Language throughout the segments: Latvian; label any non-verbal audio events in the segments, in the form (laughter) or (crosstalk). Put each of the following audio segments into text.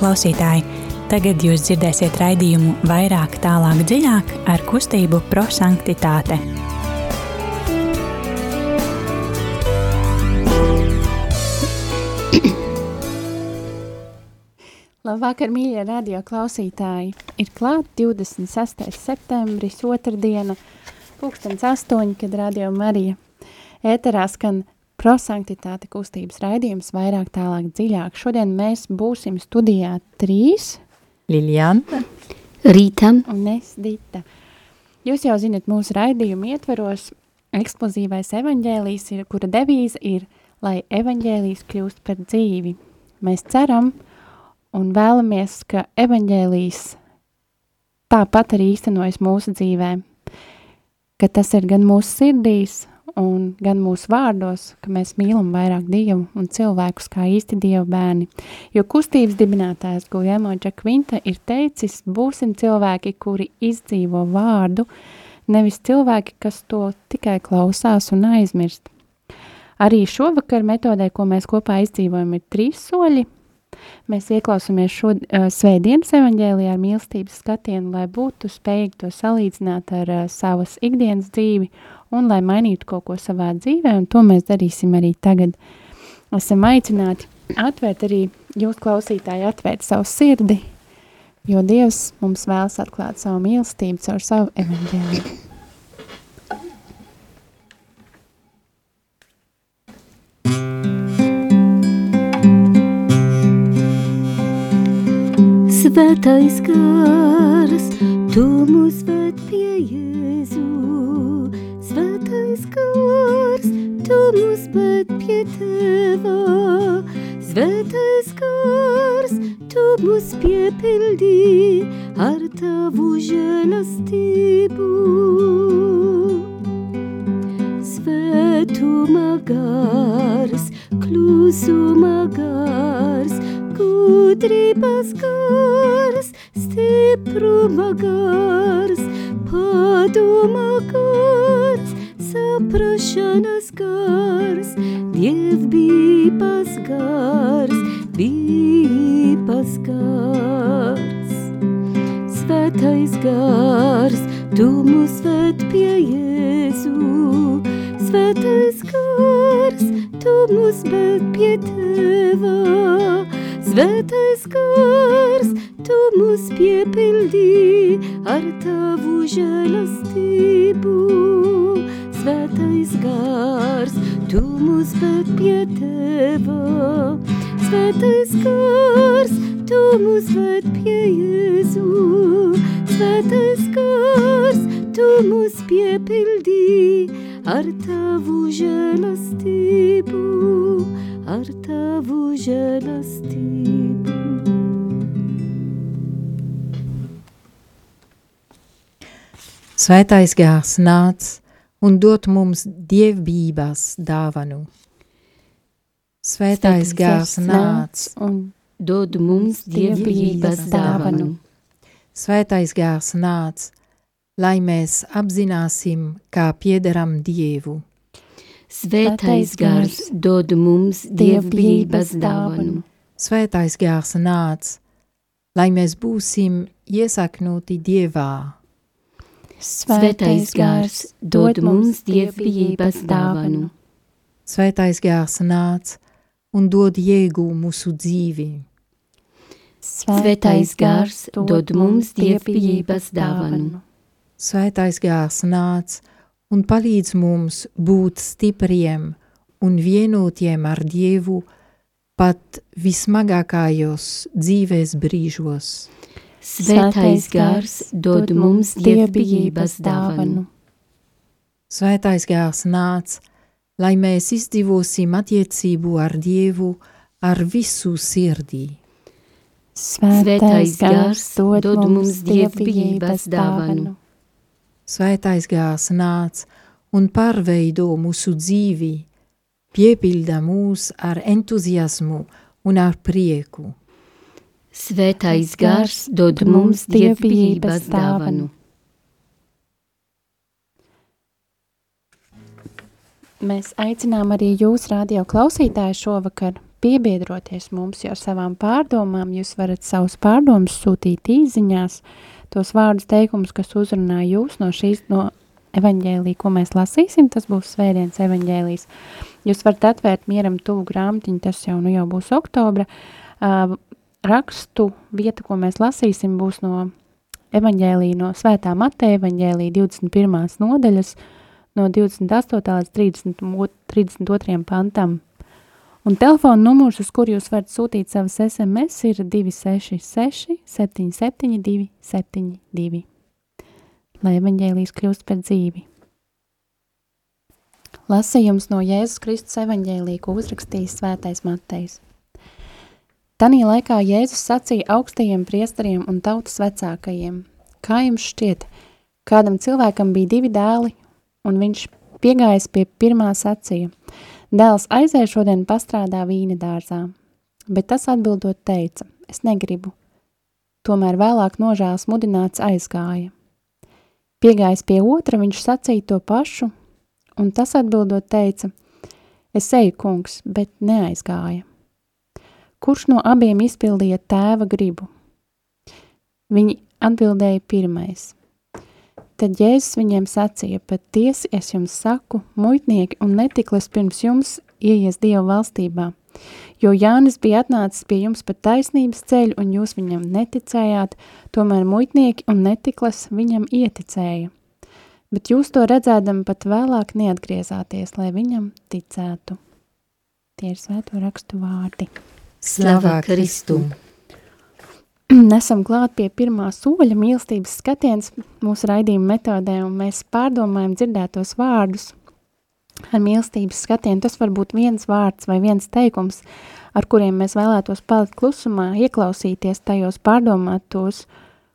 klausītāji! Tagad jūs dzirdēsiet raidījumu vairāk, tālāk, dziļāk ar kustību prosanktitāte. (clears throat) Labvakar, mīļie radio klausītāji! Ir klāt 26. septembris, otrdiena, pūkstens astoņi, kad radio Marija ēterā skan prosanktitāte kustības raidījums vairāk tālāk dziļāk. Šodien mēs būsim studijā trīs. Liljana. Rīta. Un es Dita. Jūs jau zinat mūsu raidījumu ietveros eksplozīvais evaņģēlijs, ir, kura devīze ir, lai evaņģēlijs kļūst par dzīvi. Mēs ceram un vēlamies, ka evaņģēlijs tāpat arī īstenojas mūsu dzīvē, ka tas ir gan mūsu sirdīs, un gan mūsu vārdos, ka mēs mīlam vairāk Dievu un cilvēkus kā īsti Dieva bērni. Jo kustības dibinātājs Guljemo Džakvinta ir teicis, būsim cilvēki, kuri izdzīvo vārdu, nevis cilvēki, kas to tikai klausās un aizmirst. Arī šovakar metodē, ko mēs kopā izdzīvojam, ir trīs soļi. Mēs ieklausāmies šo uh, svētdienas evaņģēlijā ar mīlestības skatienu, lai būtu spējīgi to salīdzināt ar uh, savas ikdienas dzīvi un lai mainītu kaut ko savā dzīvē, un to mēs darīsim arī tagad. Esam aicināti atvērt arī jūs klausītāji, atvērt savu sirdi, jo Dievs mums vēlas atklāt savu mīlestību caur savu evaņģēliju. Svētais gars, tu mūs ved pie Jēzus svētais gars, tu mūs bet pie teva. Svētais gars, tu mūs piepildī ar tavu žēlastību. Svētuma gars, klusuma gars, gudrības gars, stipruma gars, padoma gars, saprašanas gars, dievbības gars, bības gars. Svētais gars, tu mūs ved pie Jēzu, svētais gars, tu mūs ved pie Teva, svētais gars, tu mūs piepildī ar tavu žēlastību. Svētais gars, tu mūs ved pie teva. Svētais gars, tu mūs ved pie Jēzu. Svētais gars, tu mūs piepildī ar tavu žēlastību, ar tavu žēlastību. Svētais gārs nāc un dot mums dievbības dāvanu. Svētais gārs nāc un dod mums dievbības dāvanu. Svētais gārs nāc, lai mēs apzināsim, kā piederam Dievu. Svētais gars dod mums dievbības dāvanu. Svētais gārs nāc, lai mēs būsim iesaknoti Dievā. Svētais gars dod mums dievbijības dāvanu. Svētais gars nāc un dod jēgu mūsu dzīvi. Svētais gars dod mums dievbijības dāvanu. Svētais gars nāc un palīdz mums būt stipriem un vienotiem ar Dievu pat vismagākajos dzīves brīžos. Svētais gars dod mums dievbijības dāvanu. Svētais gars nāc, lai mēs izdzīvosim attiecību ar Dievu ar visu sirdī. Svētais gars dod mums dievbijības dāvanu. Svētais gars nāc un pārveido mūsu dzīvi, piepilda mūs ar entuziasmu un ar prieku. Svētais gars dod mums dievbijības dāvanu. Mēs aicinām arī jūs, radio klausītāji, šovakar piebiedroties mums, jo savām pārdomām jūs varat savus pārdomus sūtīt īziņās, tos vārdus teikumus, kas uzrunā jūs no šīs, no evaņģēlī, ko mēs lasīsim, tas būs svētdienas evaņģēlīs. Jūs varat atvērt mieram tuvu grāmatiņu, tas jau, nu jau būs oktobra. Uh, rakstu vieta, ko mēs lasīsim, būs no evaņģēlī, no svētā Mateja evaņģēlī 21. nodaļas, no 28. līdz 30, 32. pantam. Un telefona numurs, uz kur jūs varat sūtīt savas SMS, ir 266 772 72 lai evaņģēlijas kļūst par dzīvi. Lasījums no Jēzus Kristus evaņģēlī, ko uzrakstījis svētais Matejs. Tanī laikā Jēzus sacīja augstajiem priesteriem un tautas vecākajiem, kā jums šķiet, kādam cilvēkam bija divi dēli, un viņš piegājis pie pirmā sacīja, dēls aizēja šodien pastrādā vīna dārzā, bet tas atbildot teica, es negribu. Tomēr vēlāk nožēls mudināts aizgāja. Piegājis pie otra, viņš sacīja to pašu, un tas atbildot teica, es eju, kungs, bet neaizgāja. Kurš no abiem izpildīja tēva gribu? Viņi atbildēja pirmais. Tad Jēzus viņiem sacīja, pat tiesi es jums saku, muitnieki un netiklis pirms jums ieies Dieva valstībā. Jo Jānis bija atnācis pie jums pa taisnības ceļu, un jūs viņam neticējāt, tomēr muitnieki un netiklas viņam ieticēja. Bet jūs to redzēdam pat vēlāk neatgriezāties, lai viņam ticētu. Tie ir svēto rakstu vārdi. Slavā Kristum! (clears throat) Nesam klāt pie pirmā soļa mīlestības skatiens mūsu raidījuma metodē, un mēs pārdomājam dzirdētos vārdus – ar mīlestības skatienu. Tas var būt viens vārds vai viens teikums, ar kuriem mēs vēlētos palikt klusumā, ieklausīties tajos, pārdomāt tos,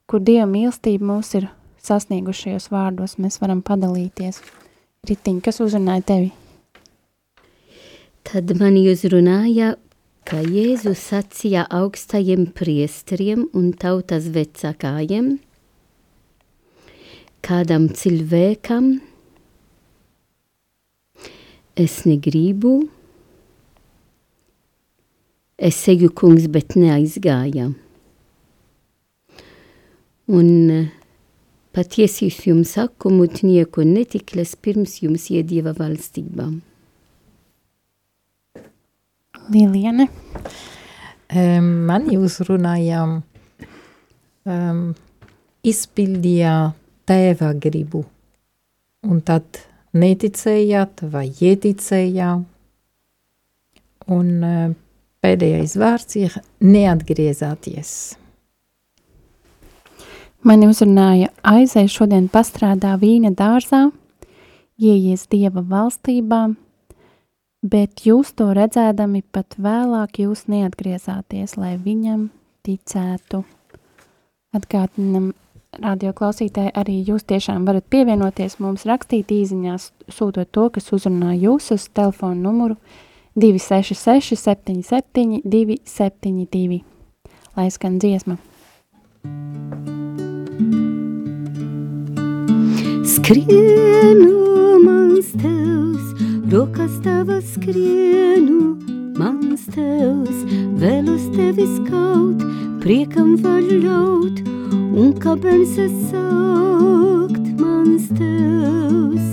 kur Dieva mīlestība mūs ir sasniegušajos vārdos, mēs varam padalīties. Ritiņ, kas uzrunāja tevi? Tad mani uzrunāja, ka Jēzus sacīja augstajiem priesteriem un tautas vecākajiem, kādam cilvēkam – es negribu, es eju kungs, bet neaizgāja. Un patiesi es jums saku, mutnieku netikles pirms jums iedieva valstībā. Liliene. Um, mani uzrunājām, um, izpildīja tēva gribu. Un tad neticējāt vai ieticējāt. Un eh, pēdējais vārds ir neatgriezāties. Mani uzrunāja aizēj šodien pastrādā vīna dārzā, ieies Dieva valstībā, bet jūs to redzēdami pat vēlāk jūs neatgriezāties, lai viņam ticētu. Atgādinam radio klausītāji, arī jūs tiešām varat pievienoties mums, rakstīt īziņās, sūtot to, kas uzrunā jūs uz telefonu numuru 266 77 272. Lai skan dziesma. Skrienu mans tevs, rokas tavas skrienu, mans tevs, vēl uz tevis kaut, priekam var ļaut, un kāpēc es saukt mans tevs,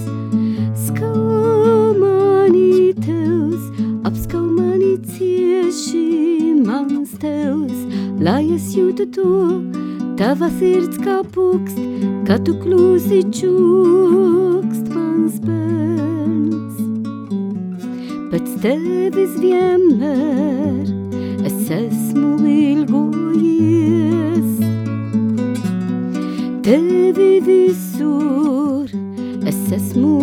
skau mani tevs, apskau mani cieši mans tevs, lai es jūtu to, tava sirds kā pukst, kad tu klūsi čukst mans bērns. Pēc tevis vienmēr es esmu ilgojies, Tevi visur es esmu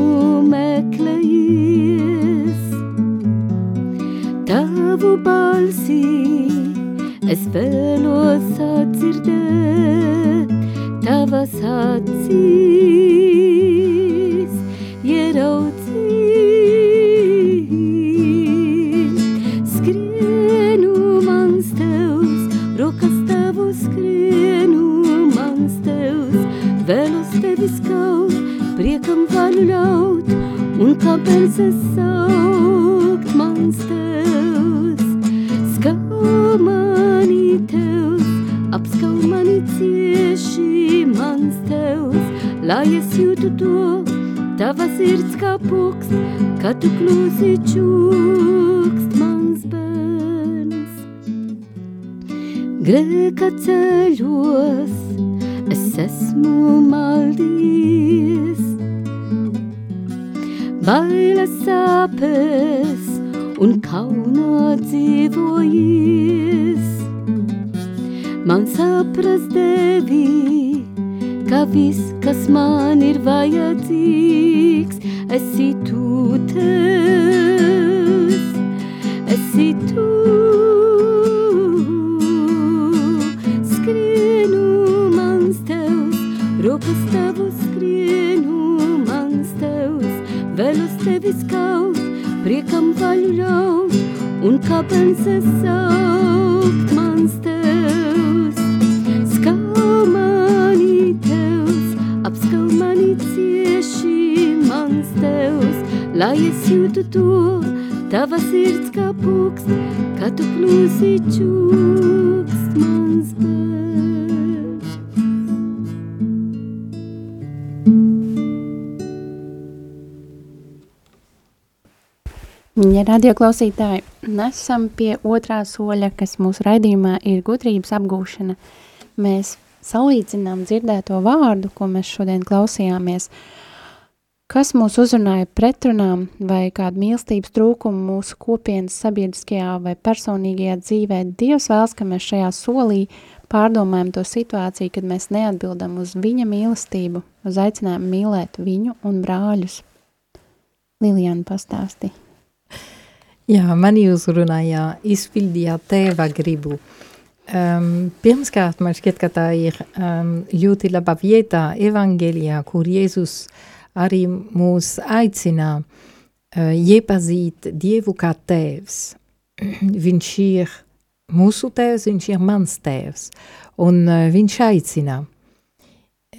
meklējis, tavu balsi es vēlos atdzirdēt, tavas acīs tu klusi čukst tava sirds kā pukst, kad tu klusi čukst mans bērns. Ja radio klausītāji, nesam pie otrā soļa, kas mūsu raidījumā ir gudrības apgūšana. Mēs salīdzinām dzirdēto vārdu, ko mēs šodien klausījāmies, kas mūs uzrunāja pretrunām vai kādu mīlestības trūkumu mūsu kopienas sabiedriskajā vai personīgajā dzīvē. Dievs vēlas, ka mēs šajā solī pārdomājam to situāciju, kad mēs neatbildam uz viņa mīlestību, uz aicinājumu mīlēt viņu un brāļus. Lilijana pastāstīja. Jā, mani uzrunāja izpildījā tēva gribu. Um, pirmkārt, man šķiet, ka tā ir um, ļoti laba vieta evangelijā, kur Jēzus arī mūs aicina uh, iepazīt Dievu kā tēvs. (clears throat) viņš ir mūsu tēvs, viņš ir mans tēvs, un uh, viņš aicina.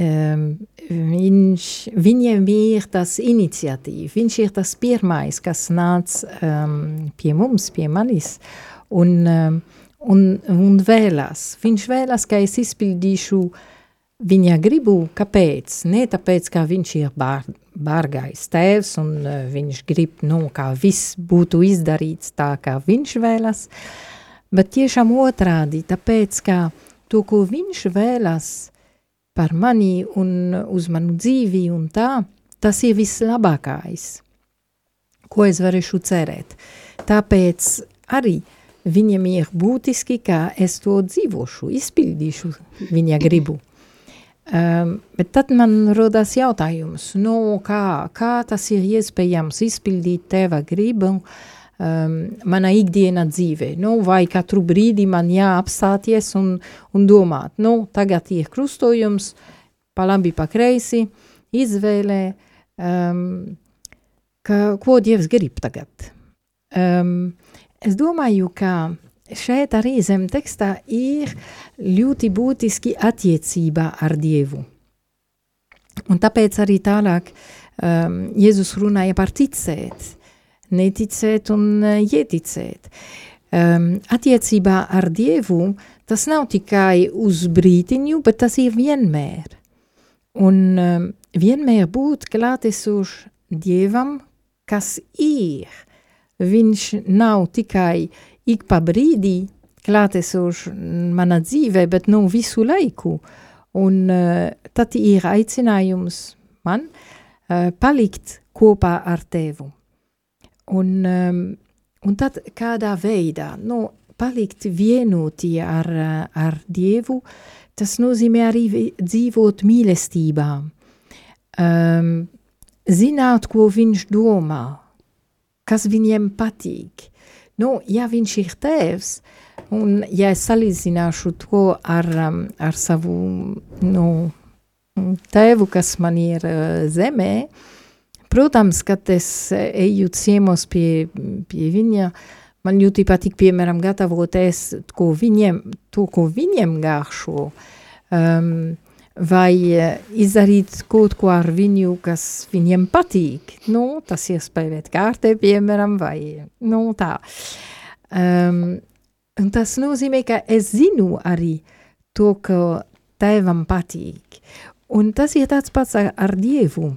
Um, viņš, viņiem ir tas iniciatīva, viņš ir tas pirmais, kas nāc um, pie mums, pie manis, un, um, un, un vēlas. Viņš vēlas, ka es izpildīšu viņa gribu, kāpēc? Ne tāpēc, ka viņš ir bār, bārgais tēvs, un uh, viņš grib, nu, kā viss būtu izdarīts tā, kā viņš vēlas, bet tiešām otrādi, tāpēc, ka to, ko viņš vēlas, par mani un uz manu dzīvi un tā, tas ir vislabākais, ko es varēšu cerēt. Tāpēc arī viņam ir būtiski, ka es to dzīvošu, izpildīšu viņa gribu. Um, bet tad man rodas jautājums, nu, kā, kā tas ir iespējams izpildīt teva gribu, um, mana ikdiena dzīve. Nu, vai katru brīdi man jāapstāties un, un domāt, nu, tagad ir krustojums, pa labi, pa kreisi, izvēlē, um, ka, ko Dievs grib tagad. Um, es domāju, ka šeit arī zem tekstā ir ļoti būtiski attiecība ar Dievu. Un tāpēc arī tālāk um, Jēzus runāja par ticēt neticēt un uh, ieticēt. Um, attiecībā ar Dievu tas nav tikai uz brītiņu, bet tas ir vienmēr. Un um, vienmēr būt klātesošs Dievam, kas ir. Viņš nav tikai ik pa brīdī klātesošs manā dzīvē, bet nu visu laiku. Un uh, tad ir aicinājums man uh, palikt kopā ar tevu. Un, um, un tad kādā veidā, nu, palikt vienoti ar, ar Dievu, tas nozīmē arī dzīvot mīlestībā, um, zināt, ko viņš domā, kas viņiem patīk. Nu, ja viņš ir tēvs, un ja es salīdzināšu to ar, um, ar savu nu, tēvu, kas man ir uh, zemē, Protams, kad es eju ciemos pie, pie viņa, man ļoti patīk, piemēram, gatavot ēst, ko viņiem, to, ko viņiem garšo, um, vai izdarīt kaut ko ar viņu, kas viņiem patīk. Nu, tas ir spēlēt kārtē, piemēram, vai nu, tā. Um, tas nozīmē, ka es zinu arī to, ka tēvam patīk. Un tas ir tāds pats ar, ar Dievu.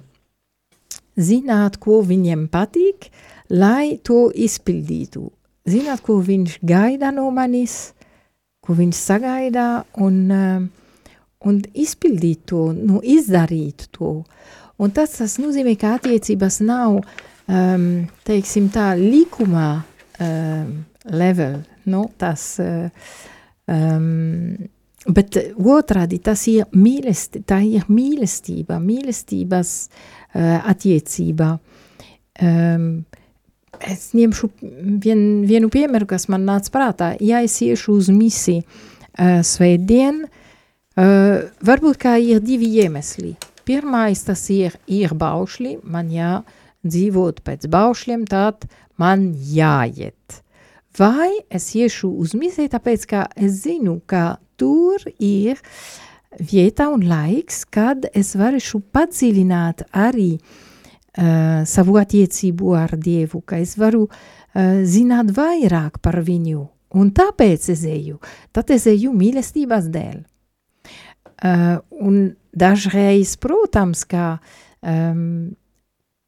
Zināt, ko viņam patīk, lai to izpildītu. Zināt, ko viņš gaida no manis, ko viņš sagaida un, uh, un izpildīt to, nu, izdarīt to. Un tas, tas nozīmē, ka attiecības nav, um, teiksim tā, likumā um, level, nu, tas, um, bet otrādi tas ir mīlestība, tā ir mīlestība, mīlestības uh, attiecība. Um, es ņemšu vien, vienu piemēru, kas man nāca prātā. Ja es iešu uz misiju uh, svētdien, uh, varbūt kā ir divi iemesli. Pirmais tas ir, ir baušļi, man jā, dzīvot pēc baušļiem, tad man jāiet. Vai es iešu uz misiju, tāpēc, ka es zinu, ka tur ir vieta un laiks, kad es varēšu padziļināt arī uh, uh, savu attiecību ar Dievu, ka es varu uh, zināt vairāk par viņu, un tāpēc es eju, tad es eju mīlestības dēļ. Uh, un dažreiz, protams, ka um,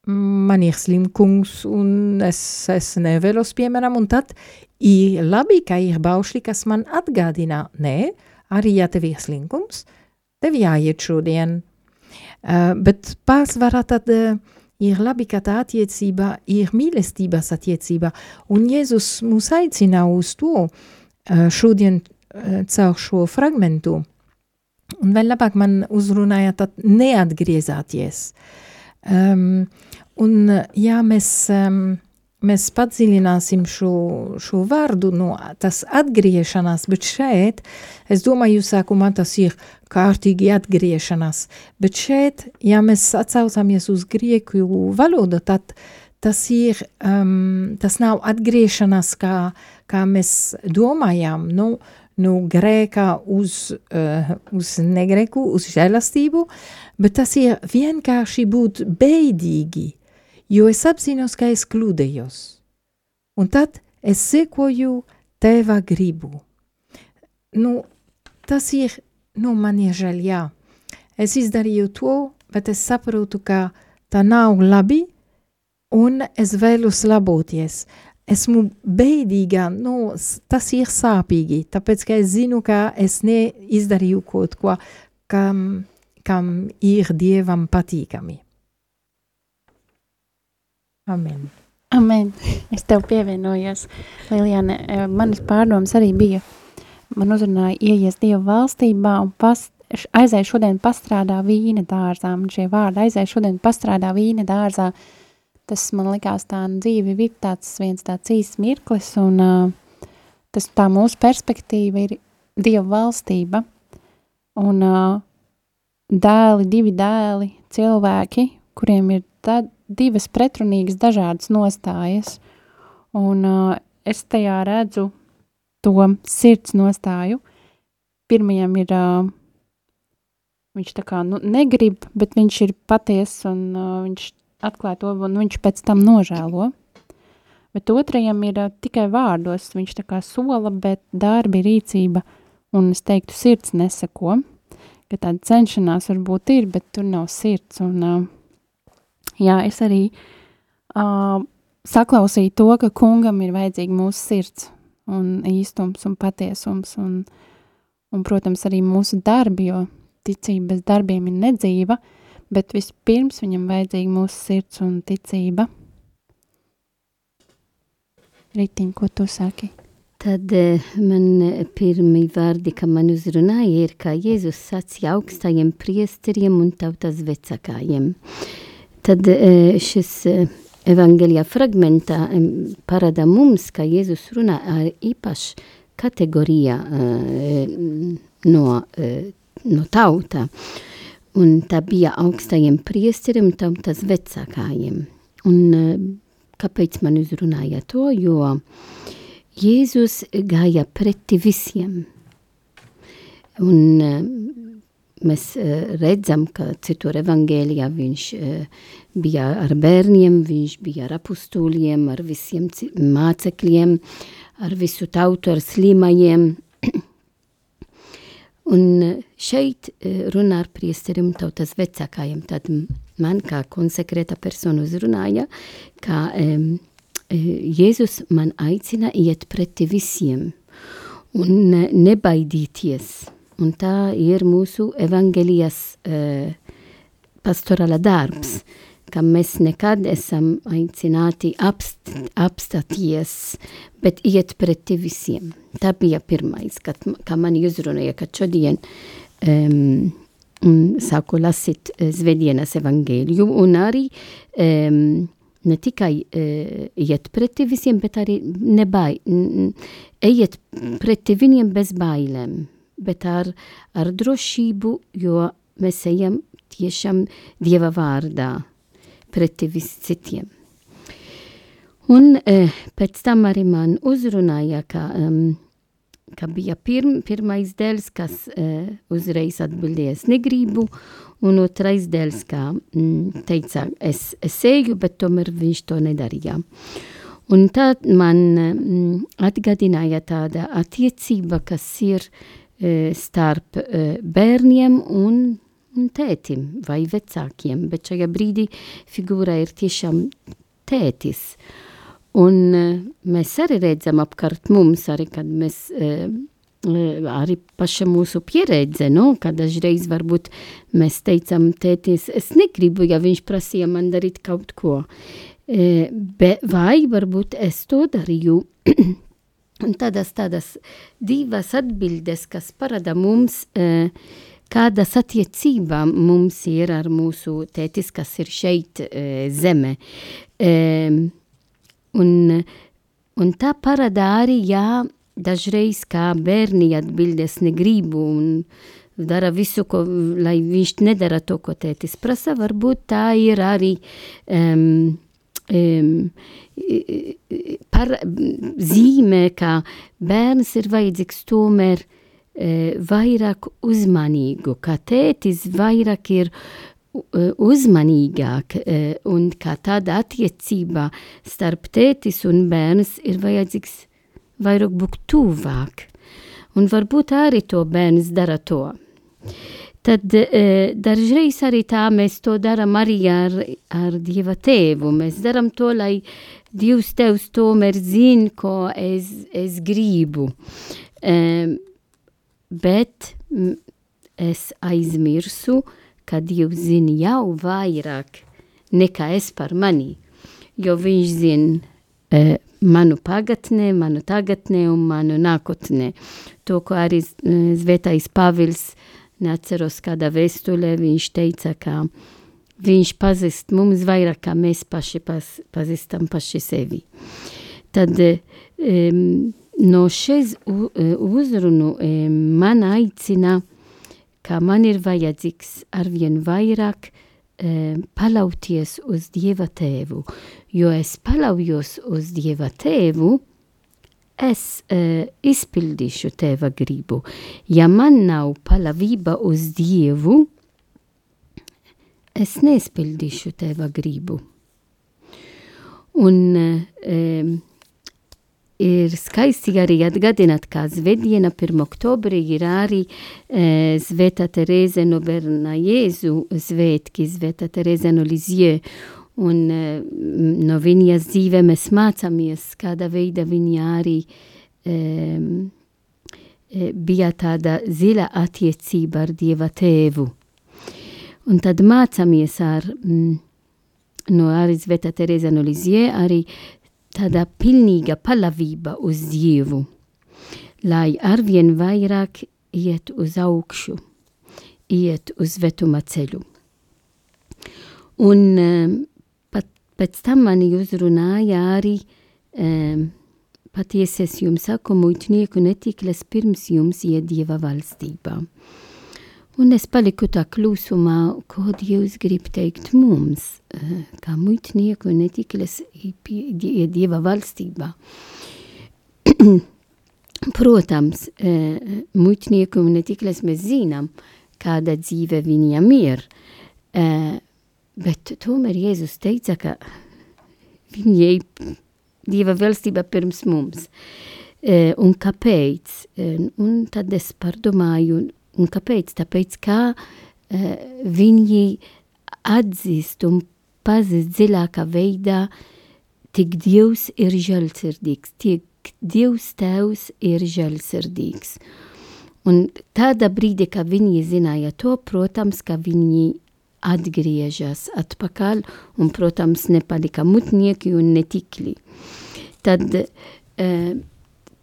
man ir slimkums un es, es nevēlos, piemēram, un tad ir labi, ka ir baušļi, kas man atgādina, nē, arī ja tev ir slimkums, tev jāiet šodien. Uh, bet pārsvarā tad uh, ir labi, ka tā attiecība ir mīlestības attiecība, un Jēzus mūs aicina uz to eh, šodien eh, caur šo fragmentu. Un vēl labāk man uzrunāja tad neatgriezāties. Um, un ja mēs um, mēs padziļināsim šo, šo vārdu, no tas atgriešanās, bet šeit, es domāju, sākumā tas ir kārtīgi atgriešanās, bet šeit, ja mēs atsaucamies uz grieku valodu, tad tas ir, um, tas nav atgriešanās, kā, kā mēs domājām, nu, nu grēkā uz, uh, uz negreku, uz žēlastību, bet tas ir vienkārši būt beidīgi, jo es apzinos, ka es kļūdējos. Un tad es sekoju tēva gribu. Nu, tas ir, nu, man ir žēl, jā. Es izdarīju to, bet es saprotu, ka tā nav labi, un es vēlos laboties. Esmu beidīga, nu, tas ir sāpīgi, tāpēc, ka es zinu, ka es neizdarīju kaut ko, kam, kam ir Dievam patīkami. Amen. Amen. Es tev pievienojos, Lilijāne. Eh, manas pārdomas arī bija, man uzrunāja ieies Dievu valstībā un past, aizēju šodien pastrādā vīna dārzā. Man šie vārdi aizēju šodien pastrādā vīna dārzā. Tas man likās tā dzīve ir tāds viens tāds īsts mirklis un uh, tas tā mūsu perspektīva ir Dievu valstība. Un uh, dēli, divi dēli, cilvēki, kuriem ir tad divas pretrunīgas dažādas nostājas, un uh, es tajā redzu to sirds nostāju. Pirmajam ir, uh, viņš tā kā nu, negrib, bet viņš ir paties un uh, viņš atklāja to, un viņš pēc tam nožēlo. Bet otrajam ir uh, tikai vārdos, viņš tā kā sola, bet darbi rīcība, un es teiktu, sirds nesako, ka tāda cenšanās varbūt ir, bet tur nav sirds, un uh, jā, es arī uh, saklausīju to, ka kungam ir vajadzīga mūsu sirds un īstums un patiesums un, un, protams, arī mūsu darbi, jo ticība bez darbiem ir nedzīva, bet vispirms viņam vajadzīga mūsu sirds un ticība. Ritiņ, ko tu saki? Tad man pirmie vārdi, ka man uzrunāja, ir, kā Jēzus sacīja augstajiem priesteriem un tautas vecākajiem. Uh, tad e, šis e, evangelija fragmentā parāda mums, ka Jēzus runā ar īpašu kategoriju no, no tauta. Un tā bija augstajiem priesteriem, tautas vecākajiem. Un kāpēc man uzrunāja to? Jo Jēzus gāja preti visiem. Un mēs redzam, ka citur evangēlijā viņš bija ar bērniem, viņš bija ar apustūļiem, ar visiem mācekļiem, ar visu tautu, ar slimajiem. Un šeit runā ar priesterim tautas vecākajiem, tad man kā konsekrēta persona uzrunāja, ka um, Jēzus man aicina iet preti visiem un nebaidīties. Un tā ir mūsu evangelijas uh, pastorāla darbs, ka mēs nekad esam aicināti apst, apstāties, bet iet preti visiem. Tā bija pirmais, kad, kā man uzrunāja, ka šodien um, sāku lasīt Zvedienas evangēliju un arī um, ne tikai uh, iet preti visiem, bet arī nebai, ejiet preti viņiem bez bailēm, bet ar, ar drošību, jo mēs ejam tiešām Dieva vārdā preti vis citiem. Un uh, pēc tam arī man uzrunāja, ka, um, ka bija pirm, pirmais dēls, kas uh, uzreiz atbildēja, es negribu, un otrais dēls, kā mm, teica, es, es eju, bet tomēr viņš to nedarīja. Un tad man mm, atgādināja tāda attiecība, kas ir e, starp e, bērniem un, un tētim vai vecākiem, bet šajā brīdī figūra ir tiešām tētis. Un e, mēs arī redzam apkārt mums, arī kad mēs e, arī paša mūsu pieredze, no, ka dažreiz varbūt mēs teicam, tētis, es negribu, ja viņš prasīja man darīt kaut ko, e, be, vai varbūt es to darīju. (clears throat) Un tādas, tādas divas atbildes, kas parada mums, e, kādas attiecībā mums ir ar mūsu tētis, kas ir šeit e, zeme. E, un, un tā parada arī, jā, dažreiz kā bērni atbildes negribu un dara visu, ko, lai viņš nedara to, ko tētis prasa, varbūt tā ir arī um, um, par zīmē, ka bērns ir vajadzīgs tomēr uh, vairāk uzmanīgu, ka tētis vairāk ir uh, uzmanīgāk uh, un kā tāda attiecība starp tētis un bērns ir vajadzīgs vairāk būt tuvāk. Un varbūt arī to bērns dara to. Tad e, dažreiz arī tā mēs to darām arī ar, ar Dieva tēvu. Mēs darām to, lai Dievs tevs tomēr zina, ko es, es gribu. E, bet es aizmirsu, ka Dievs zina jau vairāk nekā es par mani, jo viņš zina e, manu pagatnē, manu tagadnē un manu nākotnē. To, ko arī Zvētais Pāvils, neatceros kādā vēstulē, viņš teica, ka viņš pazīst mums vairāk, kā mēs paši paz, pazīstam paši sevi. Tad um, no šeit uzrunu um, man aicina, ka man ir vajadzīgs arvien vairāk um, palauties uz Dieva tēvu, jo es paļaujos uz Dieva tēvu, es uh, izpildīšu tēva gribu. Ja man nav paļāvība uz Dievu, es neizpildīšu tēva gribu. Un um, ir skaisti arī atgādināt, ka Zvētdiena 1. oktobrī ir arī e, Zvēta Terēze no Berna Jēzu svētki, Zvēta Terēze no Lizie. Un uh, no viņas dzīve mēs mācāmies, kāda veida viņa arī um, bija tāda zila attiecība ar Dieva tēvu. Un tad mācāmies ar, mm, no arī Zveta Tereza no Lizie, arī tāda pilnīga palavība uz Dievu, lai arvien vairāk iet uz augšu, iet uz vetuma ceļu. Un um, Pēc tam mani uzrunāja arī, um, patiesi es jums saku, muitnieku netikles pirms jums iet Dieva valstībā. (clears throat) Un es paliku tā klusumā, ko Dievs grib teikt mums, kā muitnieku netikles iet Dieva valstībā. Protams, muitnieku netikles mēs zinām, kāda dzīve viņam ir. Bet tomēr Jēzus teica, ka viņai Dieva valstība pirms mums. Un kāpēc? Un tad es pārdomāju, un kāpēc? Tāpēc, kā uh, viņi atzīst un pazīst dziļākā veidā, tik Dievs ir žēlsirdīgs, tik Dievs tēvs ir žēlsirdīgs. Un tādā brīdī, kad viņi zināja to, protams, ka viņi atgriežas atpakaļ un, protams, nepalika mutnieki un netikli. Tad uh,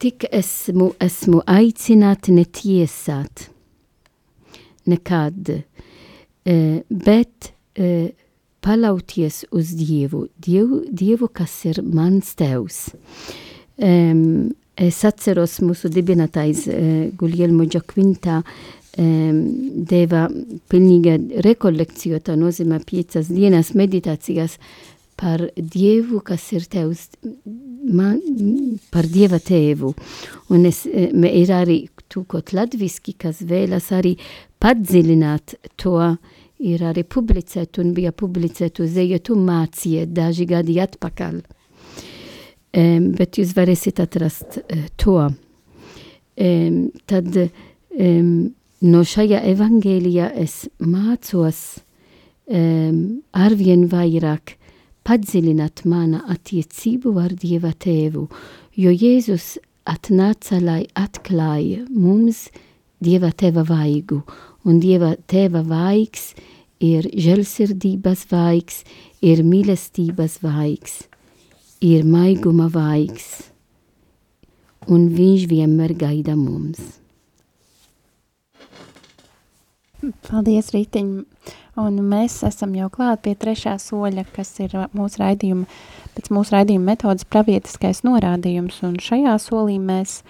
tik esmu, esmu aicināti netiesāt nekad, uh, bet uh, palauties uz Dievu, Dievu, Dievu kas ir mans tevs. Um, es atceros mūsu dibinātājs uh, Guglielmo Giacquinta deva pilnīga rekolekcija, tā nozīmē piecas dienas meditācijas par Dievu, kas ir tevs, man, par Dieva tēvu. Un es, ir arī tūkot latviski, kas vēlas arī padziļināt to, ir arī publicēt un bija publicēt uz ejotu māciet daži gadi atpakaļ. Um, bet jūs varēsiet atrast uh, to. Um, tad um, no šajā evangēlijā es mācos um, arvien vairāk padziļināt mana attiecību ar Dieva tēvu, jo Jēzus atnāca, lai atklāja mums Dieva tēva vaigu, un Dieva tēva vaigs ir žēlsirdības vaigs, ir mīlestības vaigs, ir maiguma vaigs, un viņš vienmēr gaida mums. Paldies, Rītiņ. Un mēs esam jau klāt pie trešā soļa, kas ir mūsu raidījuma, pēc mūsu raidījuma metodas pravietiskais norādījums. Un šajā solī mēs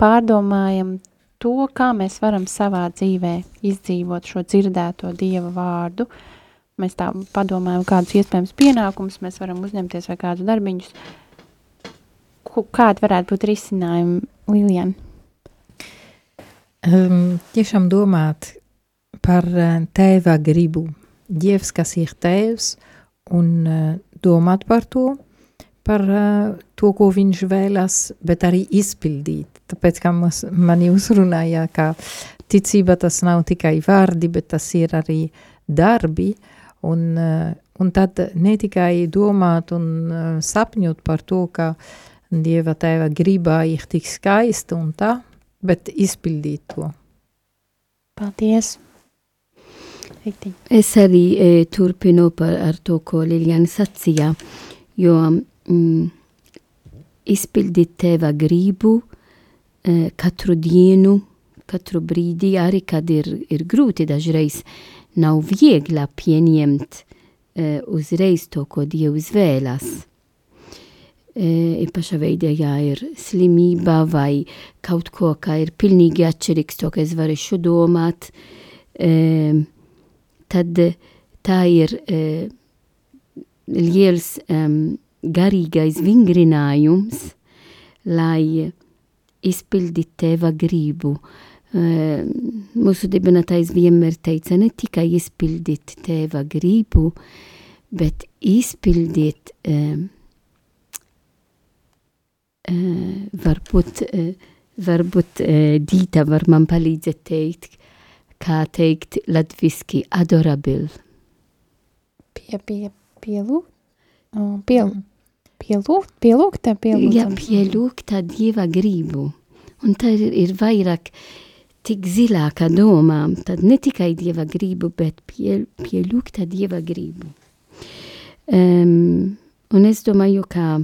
pārdomājam to, kā mēs varam savā dzīvē izdzīvot šo dzirdēto Dieva vārdu. Mēs tā padomājam, kādus iespējams pienākumus mēs varam uzņemties vai kādus darbiņus. Kādi varētu būt risinājumi, Lilian? Um, tiešām domāt, par eh, tēva gribu. Dievs, kas ir tēvs, un uh, domāt par to, par uh, to, ko viņš vēlas, bet arī izpildīt. Tāpēc, kā mums, mani uzrunāja, ka ticība tas nav tikai vārdi, bet tas ir arī darbi, un, uh, un tad ne tikai domāt un uh, sapņot par to, ka Dieva tēva gribā ir tik skaista un tā, bet izpildīt to. Paldies! Es arī e, turpinu par, ar to, ko Liljana sacīja, jo mm, izpildīt teva gribu e, katru dienu, katru brīdi, arī kad ir, ir grūti dažreiz, nav viegla pieņemt e, uzreiz to, ko Dievs vēlas. E, paša veidā, ja ir slimība vai kaut ko, kā ir pilnīgi atšķirīgs to, ka es varēšu domāt, e, tad eh, tā ir uh, liels um, garīgais vingrinājums, lai izpildītu teva gribu. Mūsu dibinātais vienmēr teica, ne tikai izpildīt teva gribu, bet izpildīt, varbūt, varbūt Dīta var man palīdzēt teikt, kā teikt latviski adorabil. Pie, pie, pielūgt, pie, pielūgt, pielūgta, pielūgta. Jā, pielūgta Dieva gribu. Un tā ir, ir vairāk tik zilāka domā, tad ne tikai Dieva gribu, bet pie, pielūgta Dieva gribu. Um, un es domāju, ka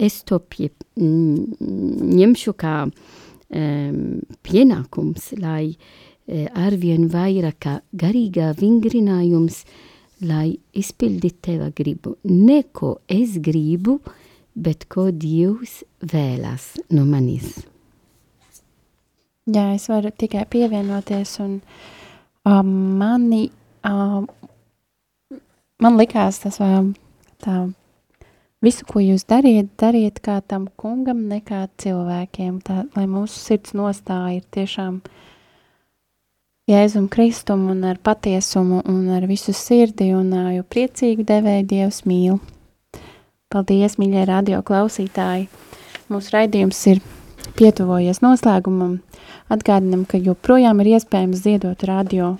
es to pie, ņemšu kā um, pienākums, lai uh, arvien vairāk garīgā vingrinājums, lai izpildītu teva gribu. Ne ko es gribu, bet ko Dievs vēlas no manis. Jā, es varu tikai pievienoties, un um, mani, um, man likās tas um, tā, visu, ko jūs dariet, dariet kā tam kungam, ne kā cilvēkiem, tā, lai mūsu sirds nostāja ir tiešām uh, Jēzum Kristumu un ar patiesumu un ar visu sirdi un jo priecīgu devēju Dievs mīl. Paldies, mīļie radio klausītāji! Mūsu raidījums ir pietuvojies noslēgumam, atgādinam, ka joprojām ir iespējams ziedot radio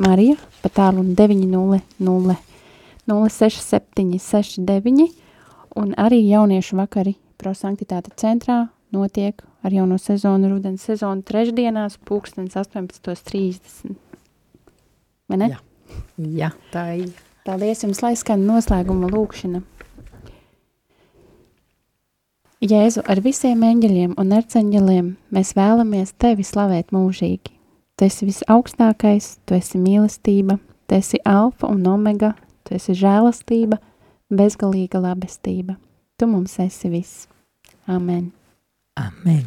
Marija pa tālu 900 06769 un arī jauniešu vakari prosanktitāte centrā notiek ar jauno sezonu, rudens sezonu trešdienās pulkstens 18.30. Vai ne? Jā. Jā, tā ir. Paldies jums, lai skan noslēguma lūkšana. Jēzu, ar visiem eņģeļiem un arceņģeliem mēs vēlamies tevi slavēt mūžīgi. Tu esi visaugstākais, tu esi mīlestība, tu esi alfa un omega, tu esi žēlastība, bezgalīga labestība. Tu mums esi viss. Amen. Amen.